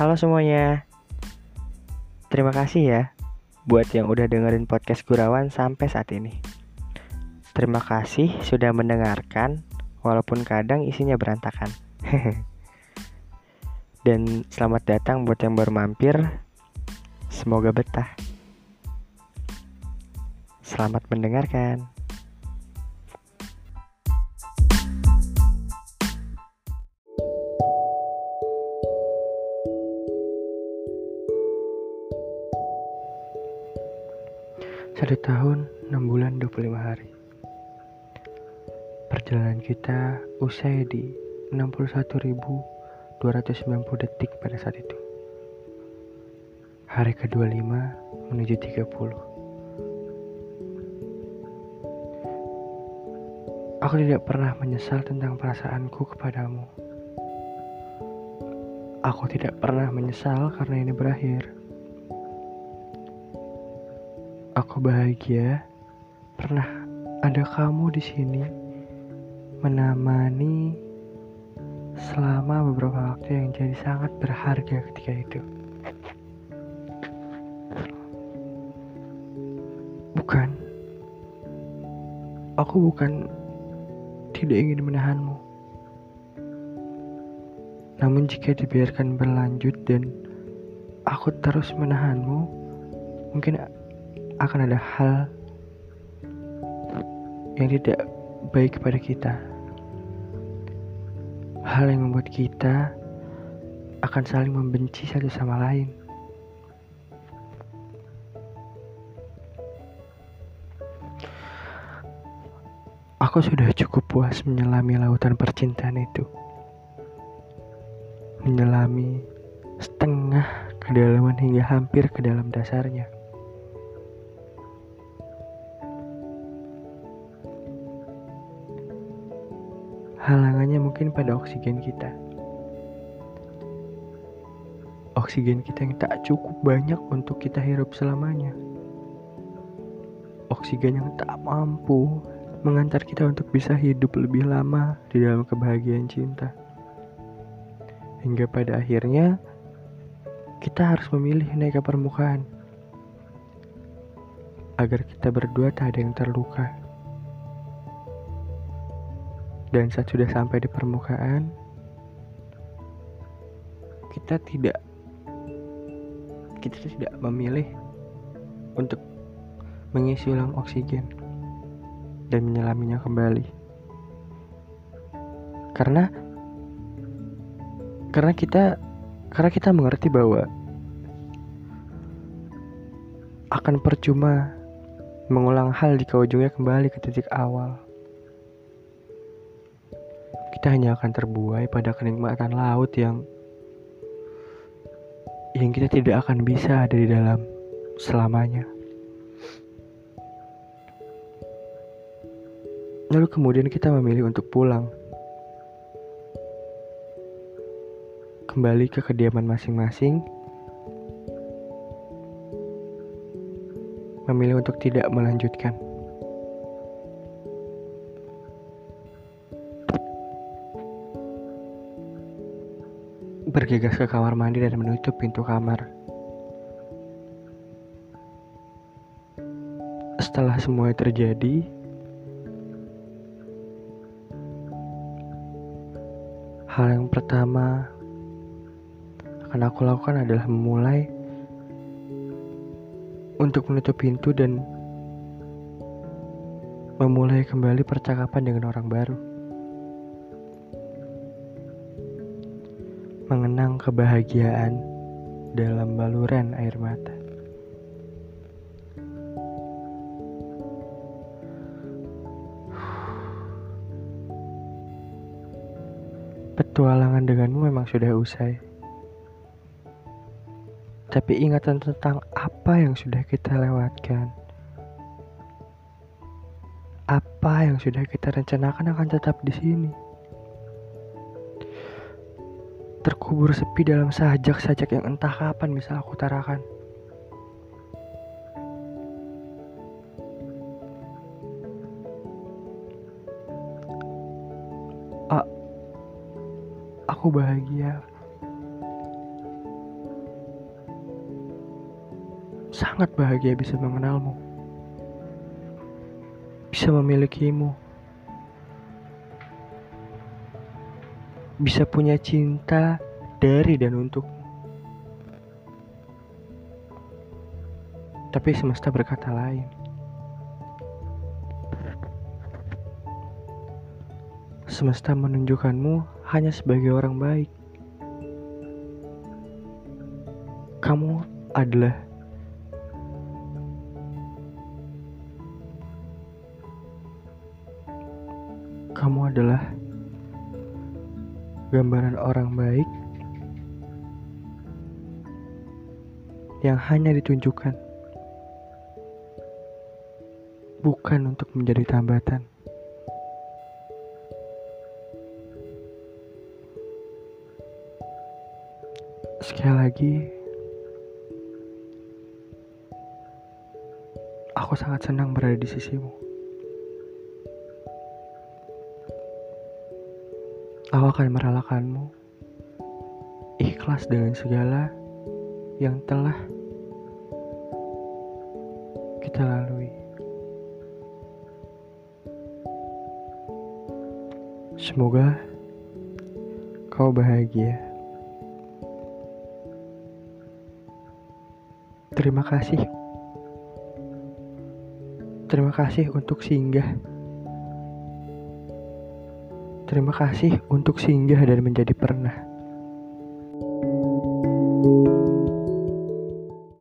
Halo semuanya. Terima kasih ya buat yang udah dengerin podcast Gurawan sampai saat ini. Terima kasih sudah mendengarkan walaupun kadang isinya berantakan. Dan selamat datang buat yang baru mampir. Semoga betah. Selamat mendengarkan. Satu tahun, 6 bulan, 25 hari. Perjalanan kita usai di 61.290 detik pada saat itu. Hari ke-25 menuju 30. Aku tidak pernah menyesal tentang perasaanku kepadamu. Aku tidak pernah menyesal karena ini berakhir. Aku bahagia pernah ada kamu di sini menemani selama beberapa waktu yang jadi sangat berharga ketika itu. Bukan, aku bukan tidak ingin menahanmu. Namun jika dibiarkan berlanjut dan aku terus menahanmu, mungkin akan ada hal yang tidak baik kepada kita. Hal yang membuat kita akan saling membenci satu sama lain. Aku sudah cukup puas menyelami lautan percintaan itu. Menyelami setengah kedalaman hingga hampir ke dalam dasarnya. Halangannya mungkin pada oksigen kita. Oksigen kita yang tak cukup banyak untuk kita hirup selamanya. Oksigen yang tak mampu mengantar kita untuk bisa hidup lebih lama di dalam kebahagiaan cinta. Hingga pada akhirnya kita harus memilih naik ke permukaan agar kita berdua tak ada yang terluka. Dan saat sudah sampai di permukaan, kita tidak kita tidak memilih untuk mengisi ulang oksigen dan menyelaminya kembali. Karena karena kita karena kita mengerti bahwa akan percuma mengulang hal jika ujungnya kembali ke titik awal kita hanya akan terbuai pada kenikmatan laut yang yang kita tidak akan bisa ada di dalam selamanya. Lalu kemudian kita memilih untuk pulang. Kembali ke kediaman masing-masing. Memilih untuk tidak melanjutkan. Bergegas ke kamar mandi dan menutup pintu kamar. Setelah semua terjadi, hal yang pertama akan aku lakukan adalah memulai untuk menutup pintu dan memulai kembali percakapan dengan orang baru. Mengenang kebahagiaan dalam baluran air mata. Petualangan denganmu memang sudah usai. Tapi ingatan tentang apa yang sudah kita lewatkan, apa yang sudah kita rencanakan akan tetap di sini terkubur sepi dalam sajak-sajak yang entah kapan bisa aku tarakan. A aku bahagia. Sangat bahagia bisa mengenalmu, bisa memilikimu, bisa punya cinta dari dan untuk. Tapi semesta berkata lain. Semesta menunjukkanmu hanya sebagai orang baik. Kamu adalah kamu adalah gambaran orang baik yang hanya ditunjukkan bukan untuk menjadi tambatan. Sekali lagi, aku sangat senang berada di sisimu. Aku akan merelakanmu ikhlas dengan segala yang telah kita lalui. Semoga kau bahagia. Terima kasih. Terima kasih untuk singgah. Terima kasih untuk singgah dan menjadi pernah.